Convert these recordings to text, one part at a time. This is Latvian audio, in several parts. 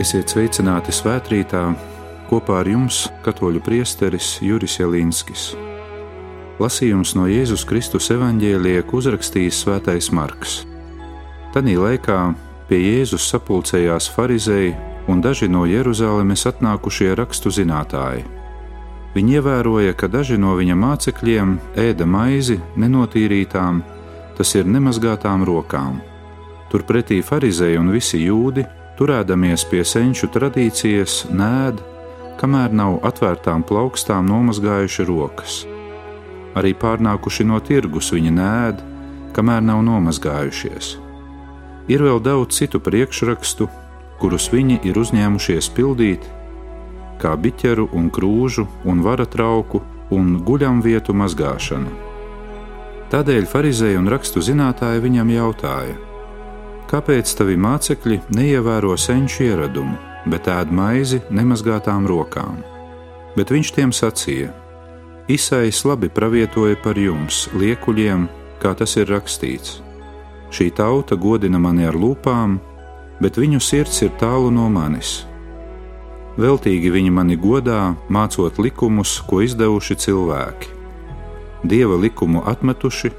Esiet sveicināti svētkrītā kopā ar jums, katoļu priesteris Juris Jelinskis. Lasījums no Jēzus Kristus evanģēlija uzrakstījis Svētais Marks. Tanī laikā pie Jēzus sapulcējās farizēji un daži no Jeruzalemes atnākušie rakstu zinātāji. Viņi ievēroja, ka daži no viņa mācekļiem ēda maizi nenotīrītām, tas ir nemazgātām rokām. Turpretī farizēji un visi jūdi turēdamies pie senču tradīcijas, nēd, kamēr nav atvērtām plaukstām nomazgājuši rokas. Arī pārnākuši no tirgus viņi nēd, kamēr nav nomazgājušies. Ir vēl daudz citu priekšrakstu, kurus viņi ir uzņēmušies pildīt, kā biķeru un krūžu un vara trauku un guļamvietu mazgāšanu. Tādēļ farizēji un rakstu zinātāji viņam jautāja: Kāpēc tavi mācekļi neievēro senču ieradumu, bet ēd maizi nemazgātām rokām? Bet viņš tiem sacīja: Isais labi pravietoja par jums, liekuļiem, kā tas ir rakstīts. Šī tauta godina mani ar lūpām, bet viņu sirds ir tālu no manis. Veltīgi viņi mani godā, mācot likumus, ko izdevuši cilvēki. Dieva likumu atmetuši,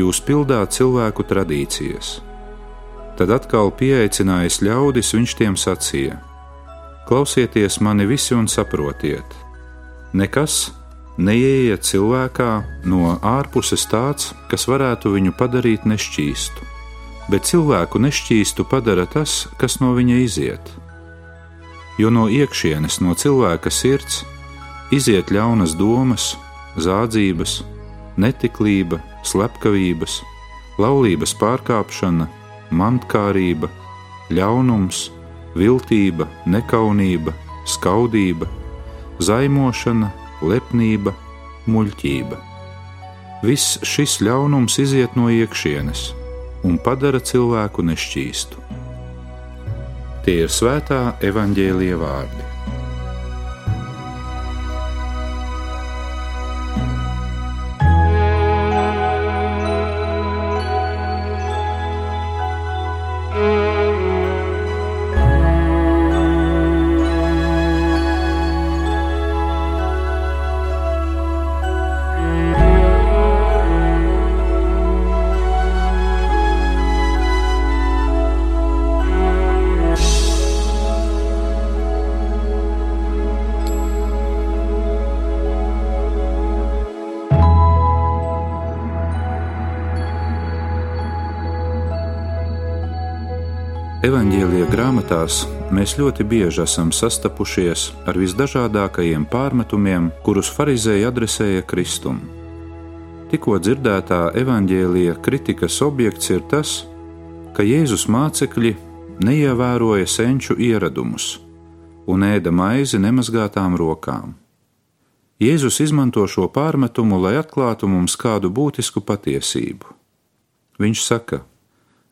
jūs pildāt cilvēku tradīcijas Tad atkal pieaicinājis ļaudis, viņš tiem sacīja: Klausieties mani visi un saprotiet, nekas neieiet cilvēkā no ārpuses tāds, kas varētu viņu padarīt nešķīstu, bet cilvēku nešķīstu padara tas, kas no viņa iziet. Jo no iekšienes, no cilvēka sirds, iziet ļaunas domas, zādzības, netiklība, slepkavības, laulības pārkāpšana mantkārība, ļaunums, viltība, nekaunība, skaudība, zaimošana, lepnība, muļķība. Viss šis ļaunums iziet no iekšienes un padara cilvēku nešķīstu. Tie ir svētā evaņģēlie vārdi. Evanģēlīja grāmatās mēs ļoti bieži esam sastapušies ar visdažādākajiem pārmetumiem, kurus farizēji adresēja Kristum. Tikko dzirdētā evanģēlīja kritikas objekts ir tas, ka Jēzus mācekļi neievēroja senču ieradumus un ēda maizi nemazgātām rokām. Jēzus izmanto šo pārmetumu, lai atklātu mums kādu būtisku patiesību. Viņš saka, ka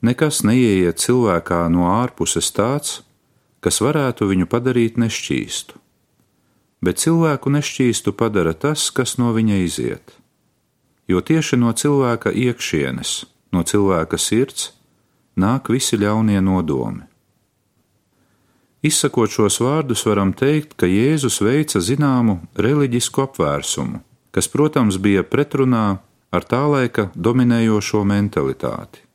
Nekas neieiet cilvēkā no ārpuses tāds, kas varētu viņu padarīt nešķīstu. Bet cilvēku nešķīstu padara tas, kas no viņa iziet. Jo tieši no cilvēka iekšienes, no cilvēka sirds, nāk visi ļaunie nodomi. Izsakot šos vārdus, varam teikt, ka Jēzus veica zināmu reliģisku apvērsumu, kas, protams, bija pretrunā ar tā laika dominējošo mentalitāti.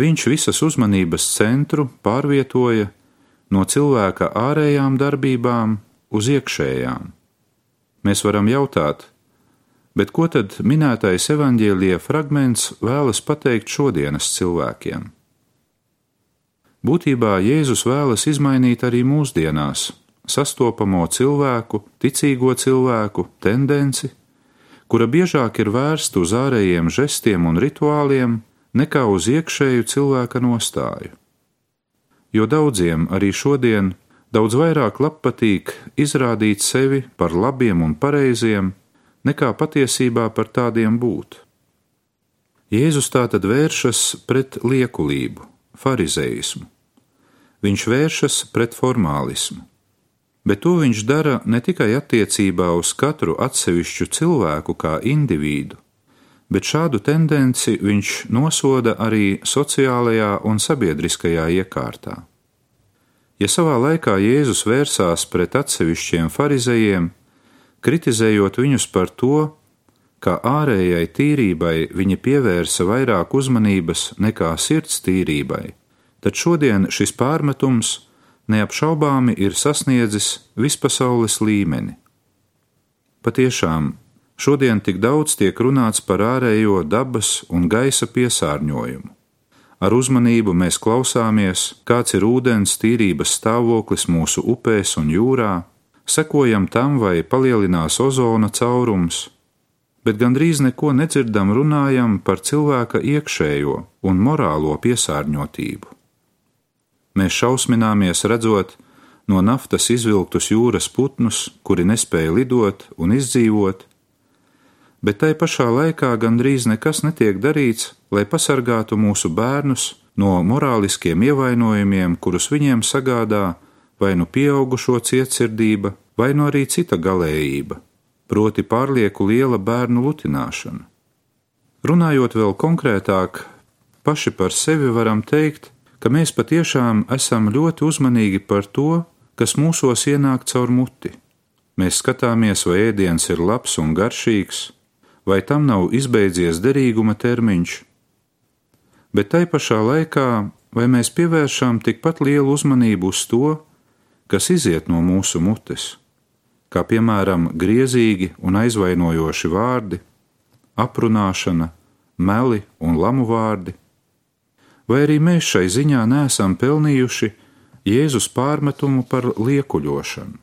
Viņš visas uzmanības centru pārvietoja no cilvēka ārējām darbībām uz iekšējām. Mēs varam jautāt, bet ko tad minētais evaņģēlīja fragments vēlas pateikt šodienas cilvēkiem? Būtībā Jēzus vēlas izmainīt arī mūsdienās sastopamo cilvēku, ticīgo cilvēku tendenci, kura biežāk ir vērsta uz ārējiem žestiem un rituāliem, nekā uz iekšēju cilvēka nostāju. Jo daudziem arī šodien daudz vairāk patīk izrādīt sevi par labiem un pareiziem, nekā patiesībā par tādiem būt. Jēzus tātad vēršas pret liekulību, farizēismu. Viņš vēršas pret formālismu, bet to viņš dara ne tikai attiecībā uz katru atsevišķu cilvēku kā individu, bet šādu tendenci viņš nosoda arī sociālajā un sabiedriskajā iekārtā. Ja savā laikā Jēzus vērsās pret atsevišķiem farizējiem, kritizējot viņus par to, ka ārējai tīrībai viņi pievērsa vairāk uzmanības nekā sirds tīrībai, tad šodien šis pārmetums neapšaubāmi ir sasniedzis vispasaules līmeni. Patiešām, šodien tik daudz tiek runāts par ārējo dabas un gaisa piesārņojumu. Ar uzmanību mēs klausāmies, kāds ir ūdens tīrības stāvoklis mūsu upēs un jūrā, sekojam tam, vai palielinās ozona caurums, bet gandrīz neko nedzirdam runājam par cilvēka iekšējo un morālo piesārņotību. Mēs šausmināmies redzot no naftas izvilktus jūras putnus, kuri nespēja lidot un izdzīvot, bet tai pašā laikā gandrīz nekas netiek darīts, lai pasargātu mūsu bērnus no morāliskiem ievainojumiem, kurus viņiem sagādā vai nu pieaugušo cietsirdība, vai nu arī cita galējība, proti pārlieku liela bērnu lutināšana. Runājot vēl konkrētāk, paši par sevi varam teikt, ka mēs patiešām esam ļoti uzmanīgi par to, kas mūsos ienāk caur muti. Mēs skatāmies, vai ēdiens ir labs un garšīgs, vai tam nav izbeidzies derīguma termiņš, bet tai pašā laikā, vai mēs pievēršam tikpat lielu uzmanību uz to, kas iziet no mūsu mutes, kā piemēram griezīgi un aizvainojoši vārdi, aprunāšana, meli un lamu vārdi, vai arī mēs šai ziņā neesam pelnījuši Jēzus pārmetumu par liekuļošanu.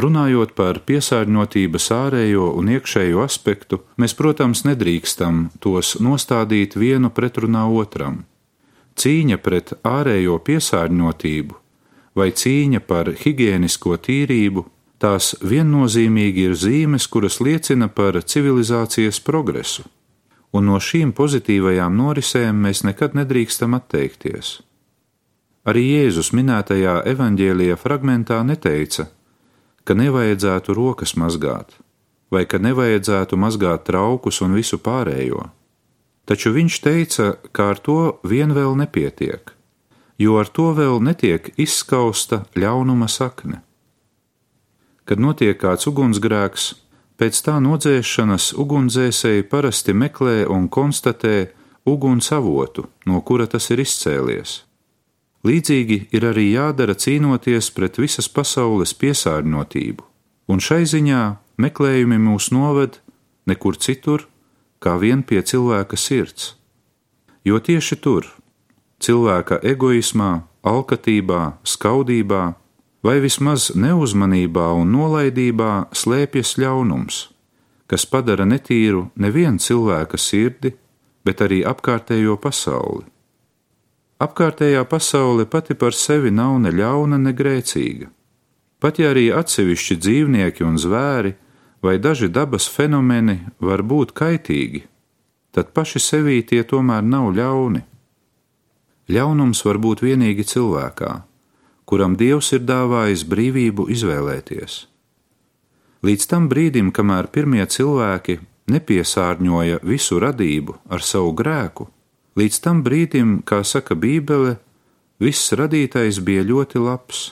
Runājot par piesārņotības ārējo un iekšējo aspektu, mēs, protams, nedrīkstam tos nostādīt vienu pretrunā otram. Cīņa pret ārējo piesārņotību vai cīņa par higiēnisko tīrību, tās viennozīmīgi ir zīmes, kuras liecina par civilizācijas progresu un no šīm pozitīvajām norisēm mēs nekad nedrīkstam atteikties. Arī Jēzus minētajā evaņģēlijā fragmentā neteica, ka nevajadzētu rokas mazgāt, vai ka nevajadzētu mazgāt traukus un visu pārējo. Taču viņš teica, ka ar to vien vēl nepietiek, jo ar to vēl netiek izskausta ļaunuma sakne. Kad notiek kāds ugunsgrēks, Pēc tā nodzēšanas ugunsdzēsēji parasti meklē un konstatē uguns avotu, no kura tas ir izcēlies. Līdzīgi ir arī jādara cīnoties pret visas pasaules piesārņotību, un šai ziņā meklējumi mūs noved nekur citur, kā vien pie cilvēka sirds. Jo tieši tur, cilvēka egoismā, alkatībā, skaudībā, vai vismaz neuzmanībā un nolaidībā slēpjas ļaunums, kas padara netīru nevienu cilvēka sirdi, bet arī apkārtējo pasauli. Apkārtējā pasaule pati par sevi nav ne ļauna, ne grēcīga. Pat ja arī atsevišķi dzīvnieki un zvēri vai daži dabas fenomeni var būt kaitīgi, tad paši sevī tie tomēr nav ļauni. Ļaunums var būt tikai cilvēkā kuram Dievs ir dāvājis brīvību izvēlēties. Līdz tam brīdim, kamēr pirmie cilvēki nepiesārņoja visu radību ar savu grēku, līdz tam brīdim, kā saka Bībele, viss radītais bija ļoti labs.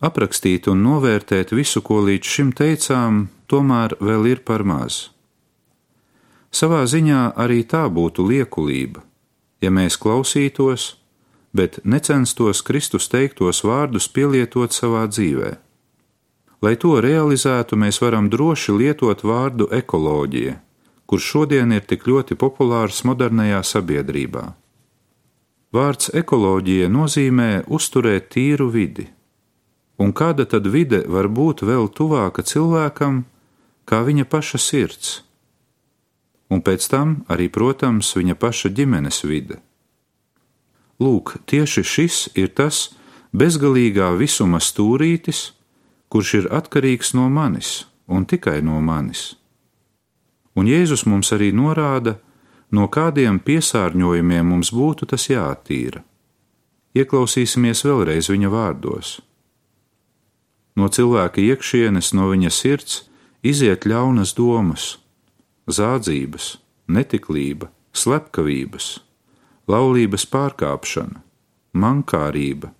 Aprakstīt un novērtēt visu, ko līdz šim teicām, tomēr vēl ir par maz. Savā ziņā arī tā būtu liekulība, ja mēs klausītos, bet necenstos Kristus teiktos vārdus pielietot savā dzīvē. Lai to realizētu, mēs varam droši lietot vārdu ekoloģija, kurš šodien ir tik ļoti populārs modernajā sabiedrībā. Vārds ekoloģija nozīmē uzturēt tīru vidi, un kāda tad vide var būt vēl tuvāka cilvēkam, kā viņa paša sirds, un pēc tam arī, protams, viņa paša ģimenes vide. Lūk, tieši šis ir tas bezgalīgā visuma stūrītis, kurš ir atkarīgs no manis un tikai no manis. Un Jēzus mums arī norāda, no kādiem piesārņojumiem mums būtu tas jāattīra. Ieklausīsimies vēlreiz viņa vārdos. No cilvēka iekšienes, no viņa sirds iziet ļaunas domas, zādzības, netiklība, slepkavības laulības pārkāpšana, mankārība,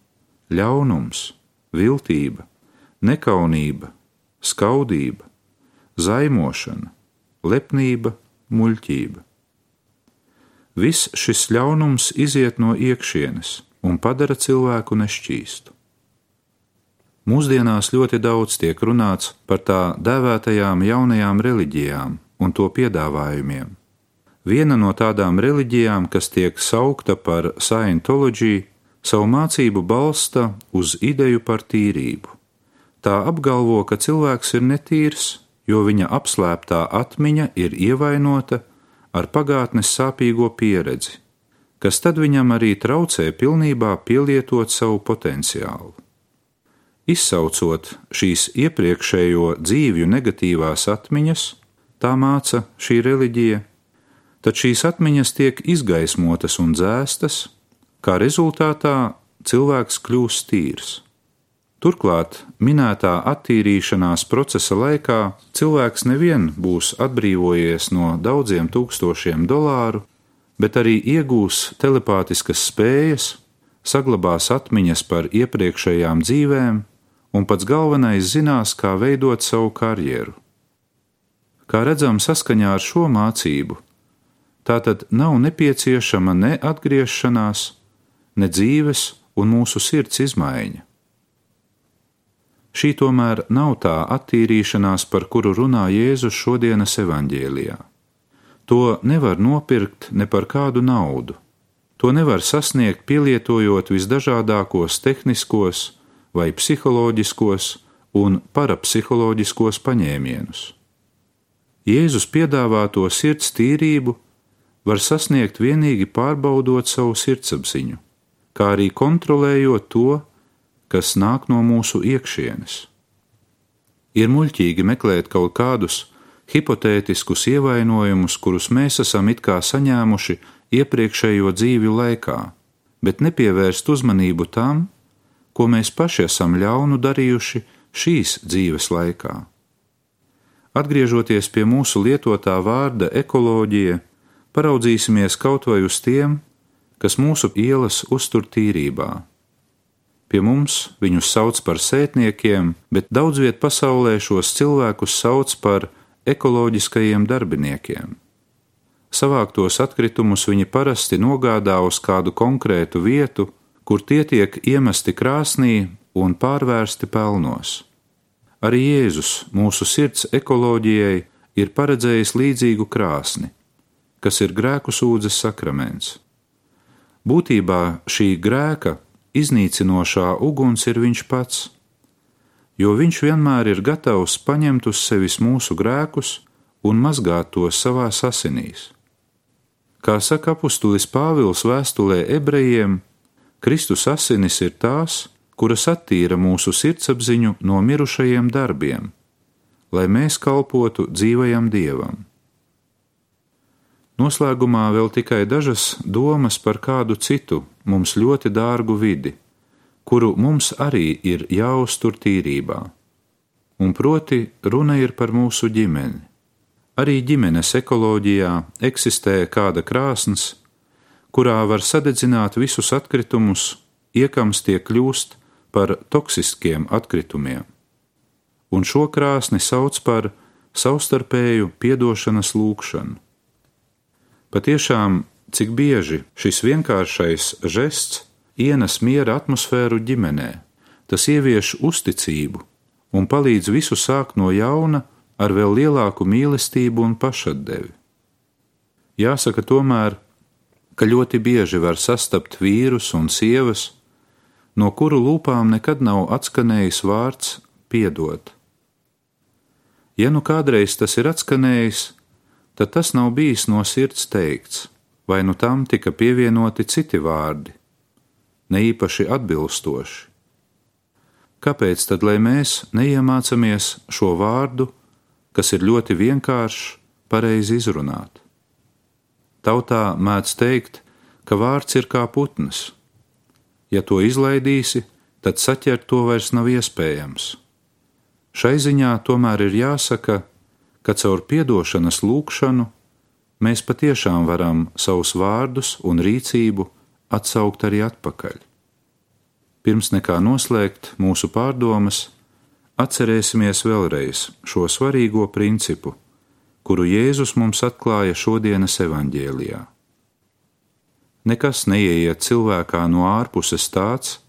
ļaunums, viltība, nekaunība, skaudība, zaimošana, lepnība, muļķība. Viss šis ļaunums iziet no iekšienes un padara cilvēku nešķīstu. Mūsdienās ļoti daudz tiek runāts par tā dēvētajām jaunajām reliģijām un to piedāvājumiem. Viena no tādām reliģijām, kas tiek saukta par Scientology, savu mācību balsta uz ideju par tīrību. Tā apgalvo, ka cilvēks ir netīrs, jo viņa apslēptā atmiņa ir ievainota ar pagātnes sāpīgo pieredzi, kas tad viņam arī traucē pilnībā pielietot savu potenciālu. Izsaucot šīs iepriekšējo dzīvju negatīvās atmiņas, tā māca šī reliģija, tad šīs atmiņas tiek izgaismotas un dzēstas, kā rezultātā cilvēks kļūst tīrs. Turklāt minētā attīrīšanās procesa laikā cilvēks nevien būs atbrīvojies no daudziem tūkstošiem dolāru, bet arī iegūs telepātiskas spējas, saglabās atmiņas par iepriekšējām dzīvēm un pats galvenais zinās, kā veidot savu karjeru. Kā redzam, saskaņā ar šo mācību, Tā tad nav nepieciešama ne atgriešanās, ne dzīves un mūsu sirds izmaiņa. Šī tomēr nav tā attīrīšanās, par kuru runā Jēzus šodienas evaņģēlijā. To nevar nopirkt ne par kādu naudu. To nevar sasniegt, pielietojot visdažādākos tehniskos vai psiholoģiskos un parapsiholoģiskos paņēmienus. Jēzus piedāvā to sirds tīrību var sasniegt tikai pārbaudot savu sirdsapziņu, kā arī kontrolējot to, kas nāk no mūsu iekšienes. Ir muļķīgi meklēt kaut kādus hipotētiskus ievainojumus, kurus mēs esam it kā saņēmuši iepriekšējo dzīvju laikā, bet nepievērst uzmanību tam, ko mēs paši esam ļaunu darījuši šīs dzīves laikā. Atgriežoties pie mūsu lietotā vārda ekoloģija, paraudzīsimies kaut vai uz tiem, kas mūsu ielas uztur tīrībā. Pie mums viņus sauc par sētniekiem, bet daudz viet pasaulē šos cilvēkus sauc par ekoloģiskajiem darbiniekiem. Savāktos atkritumus viņi parasti nogādā uz kādu konkrētu vietu, kur tie tiek iemesti krāsnī un pārvērsti pelnos. Arī Jēzus mūsu sirds ekoloģijai ir paredzējis līdzīgu krāsni kas ir grēku sūdzes sakraments. Būtībā šī grēka iznīcinošā uguns ir viņš pats, jo viņš vienmēr ir gatavs paņemt uz sevis mūsu grēkus un mazgāt tos savās asinīs. Kā saka apustulis Pāvils vēstulē ebrejiem, Kristus asinis ir tās, kuras attīra mūsu sirdsapziņu no mirušajiem darbiem, lai mēs kalpotu dzīvajam dievam. Noslēgumā vēl tikai dažas domas par kādu citu mums ļoti dārgu vidi, kuru mums arī ir jāuztur tīrībā. Un proti, runa ir par mūsu ģimeni. Arī ģimenes ekoloģijā eksistē kāda krāsns, kurā var sadedzināt visus atkritumus, iekams tie kļūst par toksiskiem atkritumiem. Un šo krāsni sauc par savstarpēju piedošanas lūgšanu. Patiešām, cik bieži šis vienkāršais žests ienes miera atmosfēru ģimenē, tas ievieš uzticību un palīdz visu sākt no jauna ar vēl lielāku mīlestību un pašatdevi. Jāsaka tomēr, ka ļoti bieži var sastapt vīrus un sievas, no kuru lūpām nekad nav atskanējis vārds piedot. Ja nu kādreiz tas ir atskanējis, tad tas nav bijis no sirds teikts, vai nu tam tika pievienoti citi vārdi, ne īpaši atbilstoši. Kāpēc tad, lai mēs neiemācāmies šo vārdu, kas ir ļoti vienkāršs, pareizi izrunāt? Tautā mēdz teikt, ka vārds ir kā putns. Ja to izlaidīsi, tad saķert to vairs nav iespējams. Šai ziņā tomēr ir jāsaka, ka caur piedošanas lūgšanu mēs patiešām varam savus vārdus un rīcību atsaukt arī atpakaļ. Pirms nekā noslēgt mūsu pārdomas, atcerēsimies vēlreiz šo svarīgo principu, kuru Jēzus mums atklāja šodienas evaņģēlijā. Nekas neieiet cilvēkā no ārpuses tāds,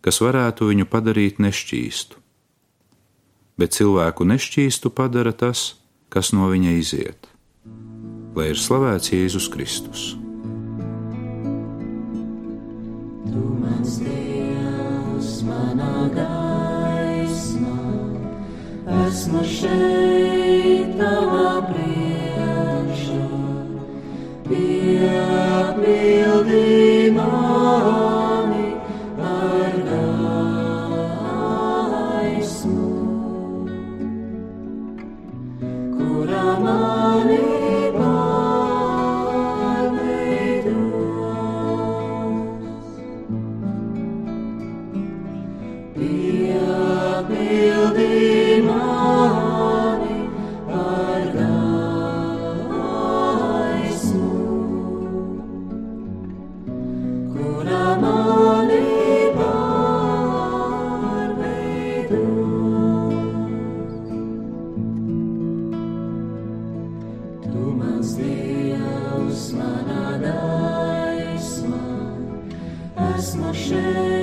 kas varētu viņu padarīt nešķīstu, bet cilvēku nešķīstu padara tas, kas no viņa iziet. Lai ir slavēts Jēzus Kristus! Tu mans Dievs, manā gaismā, esmu šeit tavā priekšā, piepildī esmu šeit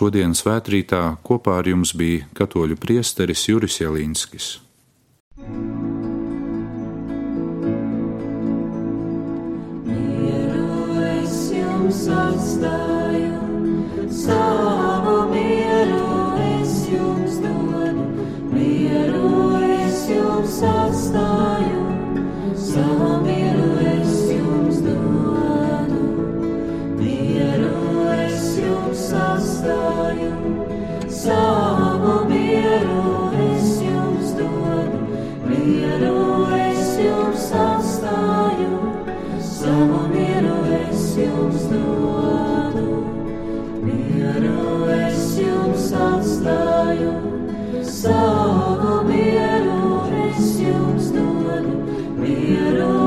Šodienas svētkrītā kopā ar jums bija katoļu priesteris Juris Jelinskis. Atstāju, savu mieru es jums dodu. Mieru es jums atstāju, savu mieru savu mieru es jums dodu. Mieru